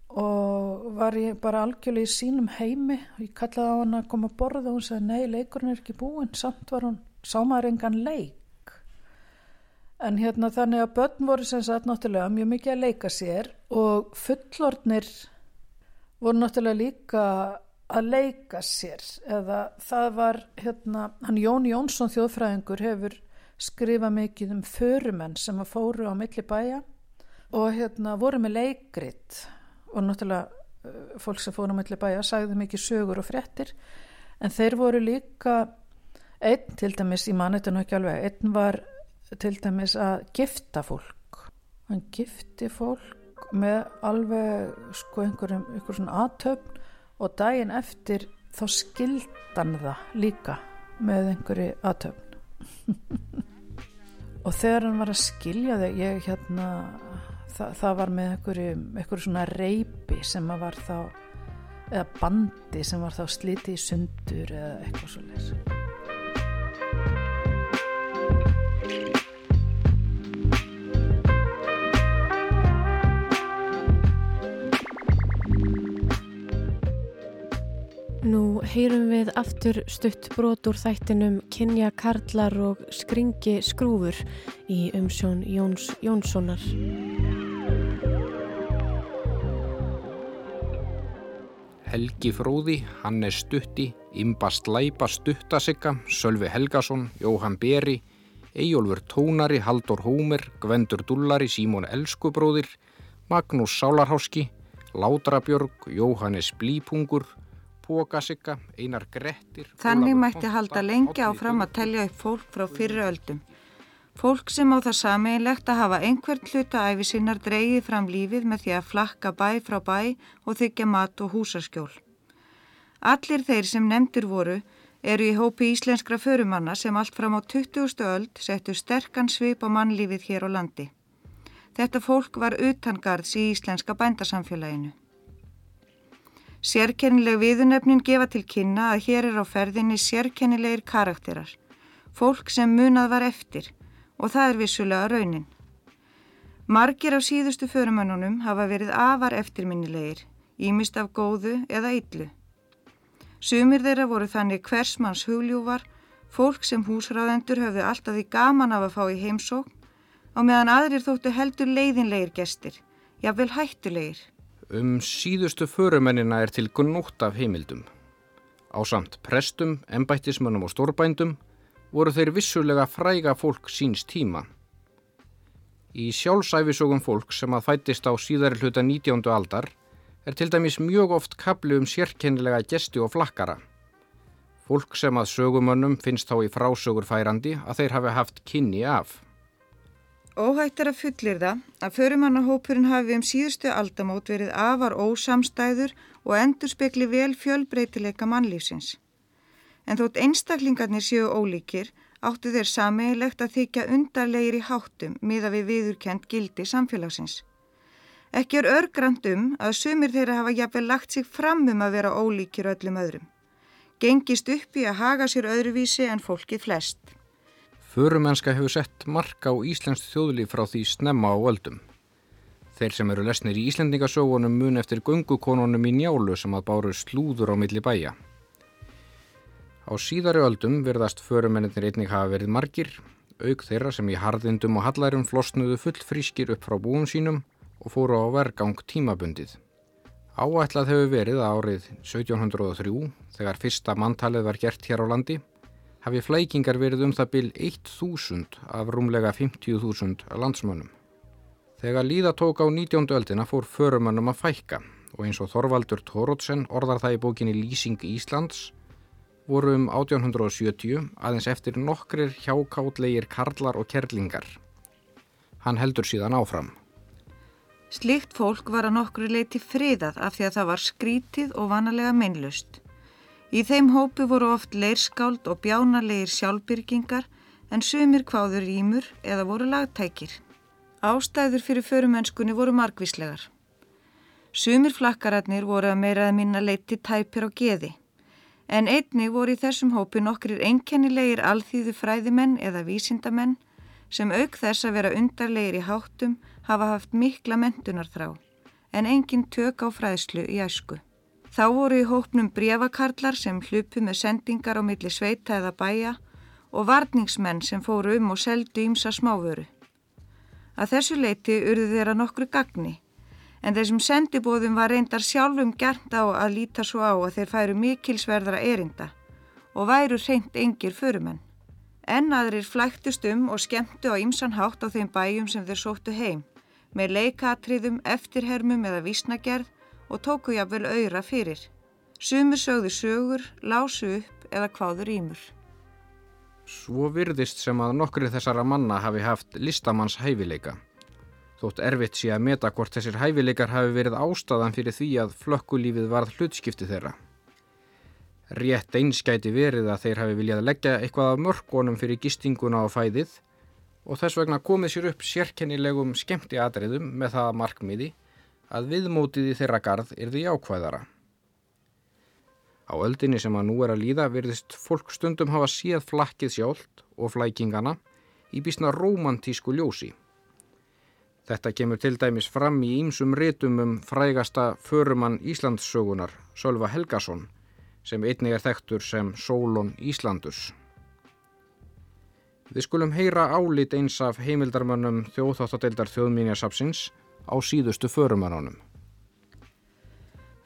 og var ég bara algjörlega í sínum heimi. Og ég kallaði á hann að koma að borða og hún sagði nei, leikurinn er ekki búinn. Samt var hún, sá maður engan leik. En hérna þannig að börn voru sem sagt náttúrulega mjög mikið að leika sér og fullornir voru náttúrulega líka að leika sér. Eða það var hérna, hann Jón Jónsson þjóðfræðingur hefur skrifað mikið um förumenn sem að fóru á milli bæja og hérna voru með leikrit og náttúrulega uh, fólk sem fóru á milli bæja sagði mikið sögur og fréttir en þeir voru líka einn til dæmis í manetinu ekki alveg einn var til dæmis að gifta fólk. Hann gifti fólk með alveg sko einhverjum, einhverjum svona aðtöfn og daginn eftir þá skildan það líka með einhverju aðtöfn og þegar hann var að skilja þau ég hérna það, það var með einhverju, svona reypi sem var þá eða bandi sem var þá sliti í sundur eða eitthvað svo leys heyrum við aftur stutt brot úr þættinum Kynja Karlar og Skringi Skrúfur í umsjón Jóns Jónssonar. Helgi Fróði, Hannes Stutti, Imba Slæpa Stuttasigga, Sölvi Helgason, Jóhann Beri, Eyjólfur Tónari, Haldur Hómer, Gvendur Dullari, Símón Elskubróðir, Magnús Sálarháski, Látrabjörg, Jóhannes Blípungur, Pókasigga, Einar Grettir. Þannig Ólafur mætti Ponta, halda lengi áfram að telja upp fólk frá fyrri öldum. Fólk sem á það sameinlegt að hafa einhvern hluta æfi sinnar dreigið fram lífið með því að flakka bæ frá bæ og þykja mat og húsaskjól. Allir þeir sem nefndir voru eru í hópi íslenskra förumanna sem allt fram á 20. öld settu sterkan svip á mannlífið hér á landi. Þetta fólk var utangarðs í íslenska bændasamfélaginu. Sérkennileg viðunefnin gefa til kynna að hér er á ferðinni sérkennilegir karakterar, fólk sem munað var eftir og það er vissulega raunin. Margir af síðustu förumönnunum hafa verið afar eftirminnilegir, ímist af góðu eða illu. Sumir þeirra voru þannig hversmanns hugljúvar, fólk sem húsráðendur höfðu alltaf því gaman af að fá í heimsókn, á meðan aðrir þóttu heldur leiðinlegir gestir, jafnvel hættulegir. Um síðustu förumennina er til gnótt af heimildum. Á samt prestum, embættismönnum og stórbændum voru þeir vissulega fræga fólk síns tíma. Í sjálfsæfisögum fólk sem að fættist á síðari hluta 19. aldar er til dæmis mjög oft kapli um sérkennilega gesti og flakkara. Fólk sem að sögumönnum finnst þá í frásögur færandi að þeir hafi haft kynni af. Óhætt er að fullir það að förumannahópurinn hafi um síðustu aldamót verið afar ósamstæður og endur spekli vel fjölbreytileika mannlífsins. En þótt einstaklingarnir séu ólíkir áttu þeir sameigilegt að þykja undarlegir í háttum miða við viðurkend gildi samfélagsins. Ekki er örgrand um að sumir þeirra hafa jafnvel lagt sig fram um að vera ólíkir öllum öðrum. Gengist upp í að haga sér öðruvísi en fólkið flest. Förumennska hefur sett marka á Íslands þjóðlíf frá því snemma á öldum. Þeir sem eru lesnir í Íslendingasögunum mun eftir göngukonunum í njálu sem að báru slúður á milli bæja. Á síðari öldum verðast förumennir einnig hafa verið margir, auk þeirra sem í harðindum og hallærum flosnuðu full frískir upp frá búum sínum og fóru á vergang tímabundið. Áætlað hefur verið árið 1703, þegar fyrsta manntalið var gert hér á landi, hafi flækingar verið um það bil 1000 af rúmlega 50.000 landsmönnum. Þegar líða tók á 19. öldina fór förumönnum að fækka og eins og Þorvaldur Tórótsen orðar það í bókinni Lýsing Íslands voru um 1870 aðeins eftir nokkrir hjákátlegir karlar og kerlingar. Hann heldur síðan áfram. Slíkt fólk var að nokkru leiti friðað af því að það var skrítið og vanalega meinlust. Í þeim hópi voru oft leirskáld og bjánalegir sjálfbyrgingar en sumir kváður rýmur eða voru lagtækir. Ástæður fyrir förumennskunni voru margvíslegar. Sumir flakkararnir voru að meira að minna leiti tæpir á geði. En einni voru í þessum hópi nokkrir einkennilegir alþýðu fræðimenn eða vísindamenn sem auk þess að vera undarlegir í háttum hafa haft mikla mentunarþrá en engin tök á fræðslu í æsku. Þá voru í hópnum brefakarlar sem hlupu með sendingar á milli sveita eða bæja og varningsmenn sem fóru um og seldu ímsa smávöru. Að þessu leiti urðu þeirra nokkru gagni en þessum sendibóðum var reyndar sjálfum gert á að líta svo á að þeir færu mikilsverðara erinda og væru reynd engir förumenn. En aðrir flæktust um og skemmtu á ýmsan hátt á þeim bæjum sem þeir sóttu heim, með leikatriðum, eftirhermum eða vísnagerð og tóku jafnvel auðra fyrir. Sumur sögðu sögur, lásu upp eða kváður ímur. Svo virðist sem að nokkri þessara manna hafi haft listamanns hæfileika. Þótt erfitt sé að meta hvort þessir hæfileikar hafi verið ástæðan fyrir því að flökkulífið varð hlutskipti þeirra. Rétt einskæti verið að þeir hafi viljað leggja eitthvað af mörkonum fyrir gistinguna á fæðið og þess vegna komið sér upp sérkennilegum skemmti atriðum með það markmiði að viðmótið í þeirra garð yrði jákvæðara. Á öldinni sem að nú er að líða verðist fólk stundum hafa séð flakkið sjálft og flækingana í bísna romantísku ljósi. Þetta kemur til dæmis fram í ýmsum ritum um frægasta förumann Íslandssögunar, Sölva Helgason, sem einnig er þekktur sem Solon Íslandus. Við skulum heyra álit eins af heimildarmönnum þjóðþáttadeildar þjóðmínjasapsins á síðustu förumannunum.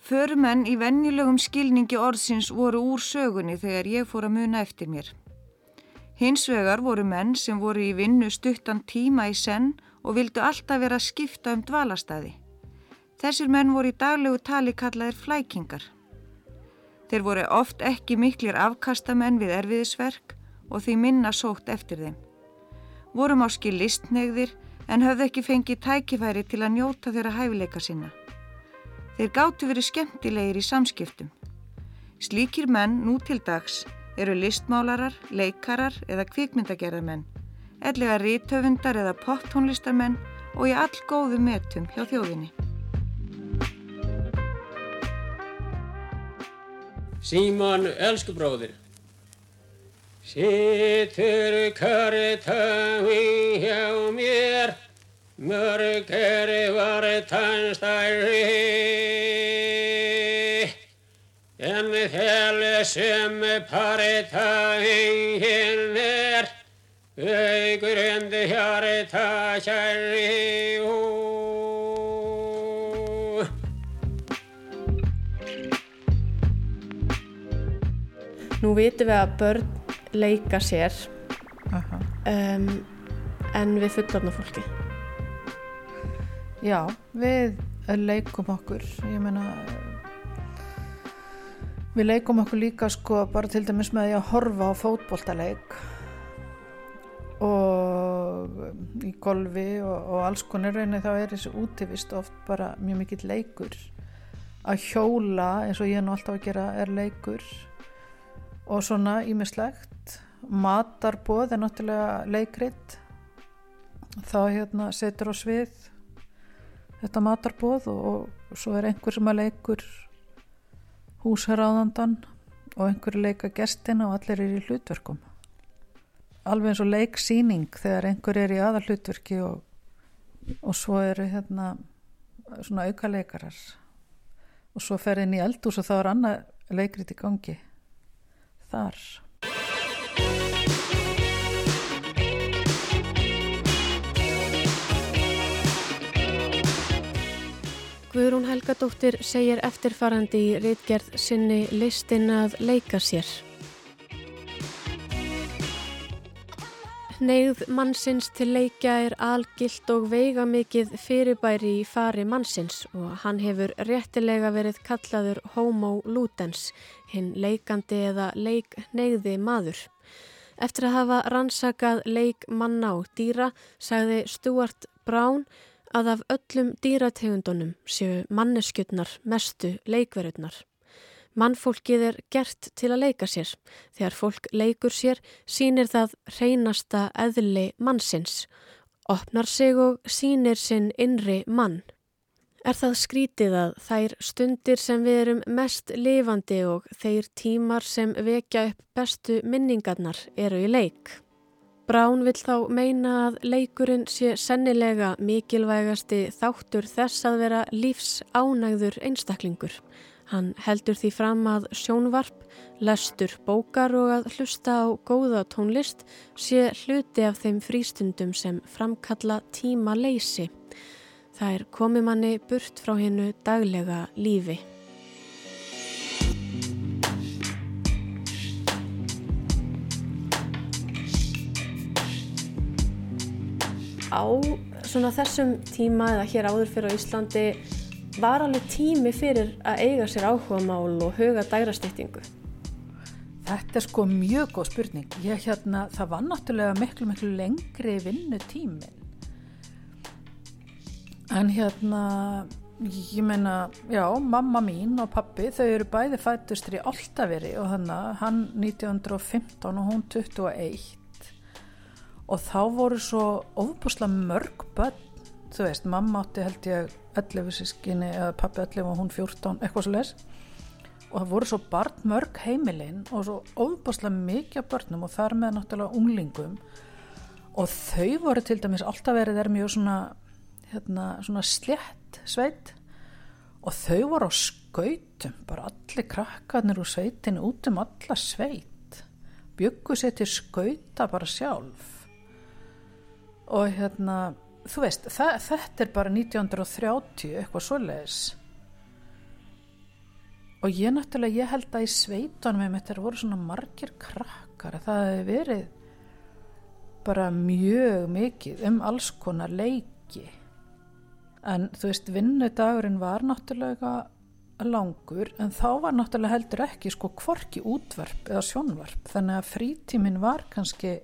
Förumenn í venjulegum skilningi orðsins voru úr sögunni þegar ég fór að muna eftir mér. Hins vegar voru menn sem voru í vinnu stuttan tíma í senn og vildu alltaf vera að skipta um dvalastæði. Þessir menn voru í daglegu tali kallaðir flækingar. Þeir voru oft ekki miklir afkastamenn við erfiðisverk og því minna sótt eftir þeim. Vorum áski listnegðir en höfðu ekki fengið tækifæri til að njóta þeirra hæfileika sinna. Þeir gáttu verið skemmtilegir í samskiptum. Slíkir menn nú til dags eru listmálarar, leikarar eða kvikmyndagerðarmenn, ellega rítöfundar eða poptónlistarmenn og í all góðu metum hjá þjóðinni. Símon, elsku bróðir, Sittur kartaði hjá mér, mörg er var tannstæri, en sem partaði hinn er, augur undir hjarta kæri ó. Nú vitum við að börn leika sér um, en við fullorna fólki. Já, við leikum okkur, ég meina, við leikum okkur líka sko bara til dæmis með að horfa á fótboltaleik og í golfi og, og alls konar. Reyni þá er þessi útivist oft bara mjög mikill leikur. Að hjóla eins og ég er nú alltaf að gera er leikur. Og svona ímislegt matarboð er náttúrulega leikrit. Þá hérna setur á svið þetta matarboð og, og svo er einhver sem að leikur húsherraðandan og einhver leika gestina og allir er í hlutverkum. Alveg eins og leiksýning þegar einhver er í aðal hlutverki og, og svo eru hérna svona auka leikarar og svo fer inn í eldús og þá er annað leikrit í gangi þar. Guðrún Helgadóttir segir eftirfarandi í reitgerð sinni listin að leika sér. Neyð mannsins til leikja er algilt og veigamikið fyrirbæri í fari mannsins og hann hefur réttilega verið kallaður homo ludens, hinn leikandi eða leikneyði maður. Eftir að hafa rannsakað leik manna og dýra sagði Stuart Brown að af öllum dýrategundunum séu manneskjötnar mestu leikverðunar. Mannfólkið er gert til að leika sér. Þegar fólk leikur sér sínir það reynasta eðli mannsins, opnar sig og sínir sinn innri mann. Er það skrítið að þær stundir sem við erum mest lifandi og þeir tímar sem vekja upp bestu minningarnar eru í leik? Brán vill þá meina að leikurinn sé sennilega mikilvægasti þáttur þess að vera lífsánægður einstaklingur. Hann heldur því fram að sjónvarp, lestur bókar og að hlusta á góða tónlist sé hluti af þeim frístundum sem framkalla tíma leysi. Það er komimanni burt frá hennu daglega lífi. Á svona þessum tíma eða hér áður fyrir á Íslandi var alveg tími fyrir að eiga sér áhuga mál og huga dærastýttingu? Þetta er sko mjög góð spurning. Ég hérna, það var náttúrulega miklu, miklu lengri vinnu tímin. En hérna, ég meina, já, mamma mín og pappi, þau eru bæði fættustri í Altaveri og hann, hann 1915 og hún 21. Og þá voru svo ofbúslega mörg börn, þú veist, mamma átti held ég 11 sískinni eða pappi 11 og hún 14, eitthvað svo les og það voru svo barnmörg heimilinn og svo óbáslega mikið börnum og þar með náttúrulega unglingum. Og þau voru til dæmis alltaf verið er mjög svona, hérna, svona slett sveit. Og þau voru á skautum, bara allir krakkarnir úr sveitinu út um alla sveit, byggu sér til skauta bara sjálf og hérna, þú veist, þetta er bara 1930, eitthvað svoleiðis. Og ég náttúrulega, ég held að í sveitunum með þetta voru svona margir krakkar. Að það hefði verið bara mjög mikið um alls konar leiki. En þú veist vinnudagurinn var náttúrulega langur en þá var náttúrulega heldur ekki sko kvorki útvarp eða sjónvarp. Þannig að frítíminn var kannski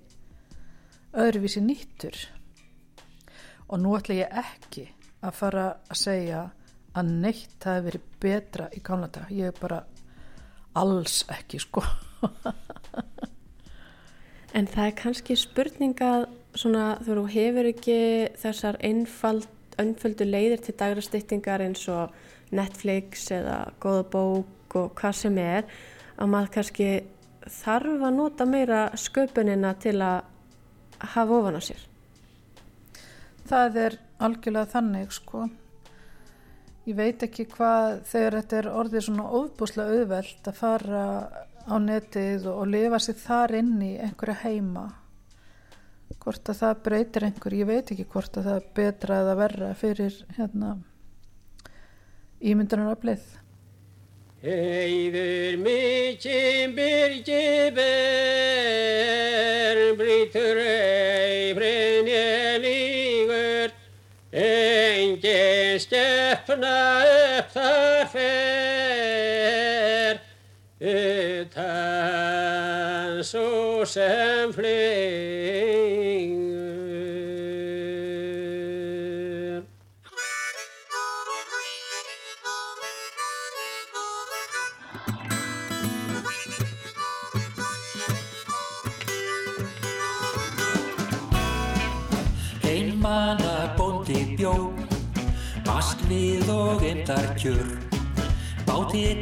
öðruvísi nýttur. Og nú ætla ég ekki að fara að segja að neitt hafi verið betra í gamla dag ég er bara alls ekki sko. En það er kannski spurningað svona þú hefur ekki þessar önföldu leiðir til dagrastýttingar eins og Netflix eða góða bók og hvað sem er að maður kannski þarf að nota meira sköpunina til að hafa ofan á sér. það er algjörlega þannig sko ég veit ekki hvað þegar þetta er orðið svona óbúslega auðvelt að fara á netið og, lifa sig þar inn í einhverja heima hvort að það breytir einhver ég veit ekki hvort að það betra eða verra fyrir hérna ímyndunar að blið Heiður mikið byrgi ber, brýtur ei brennja lígur, engin stefna upp þar fer, utan svo sem flygur.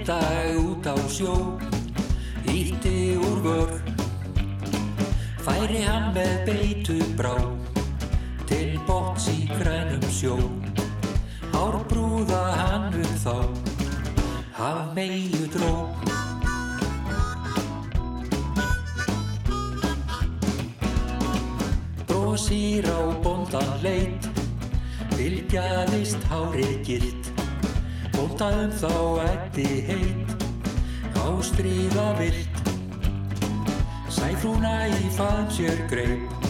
Dag út á sjó, ítti úr vör. Færi hann með beitu brá, til bóts í grænum sjó. Hár brúða hann um þá, haf meiu dró. Brosir á bóndan leit, viljaðist hárið gilt. Bóndaðum þá ætti heit, á stríða vilt. Sæfrúna í faðum sér greip,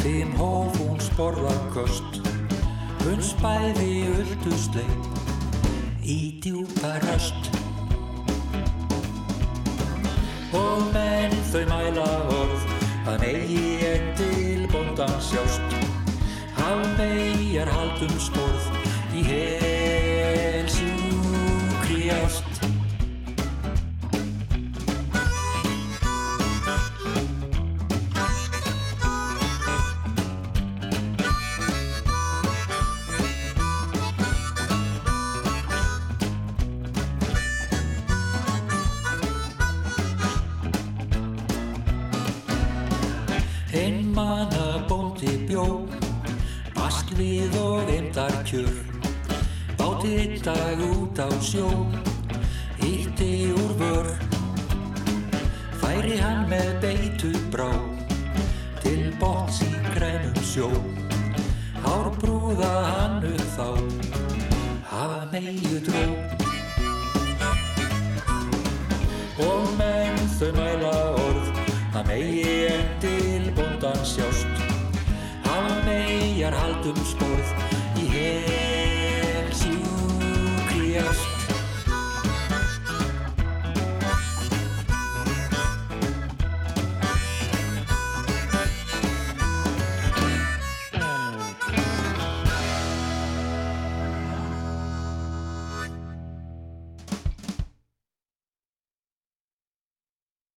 þeim hóf hún sporðar köst. Hunds bæði öldu sleip, í djúpa röst. Og menn þau mæla orð, að megi en til bóndan sjást. Haf megar haldum sporð, í hel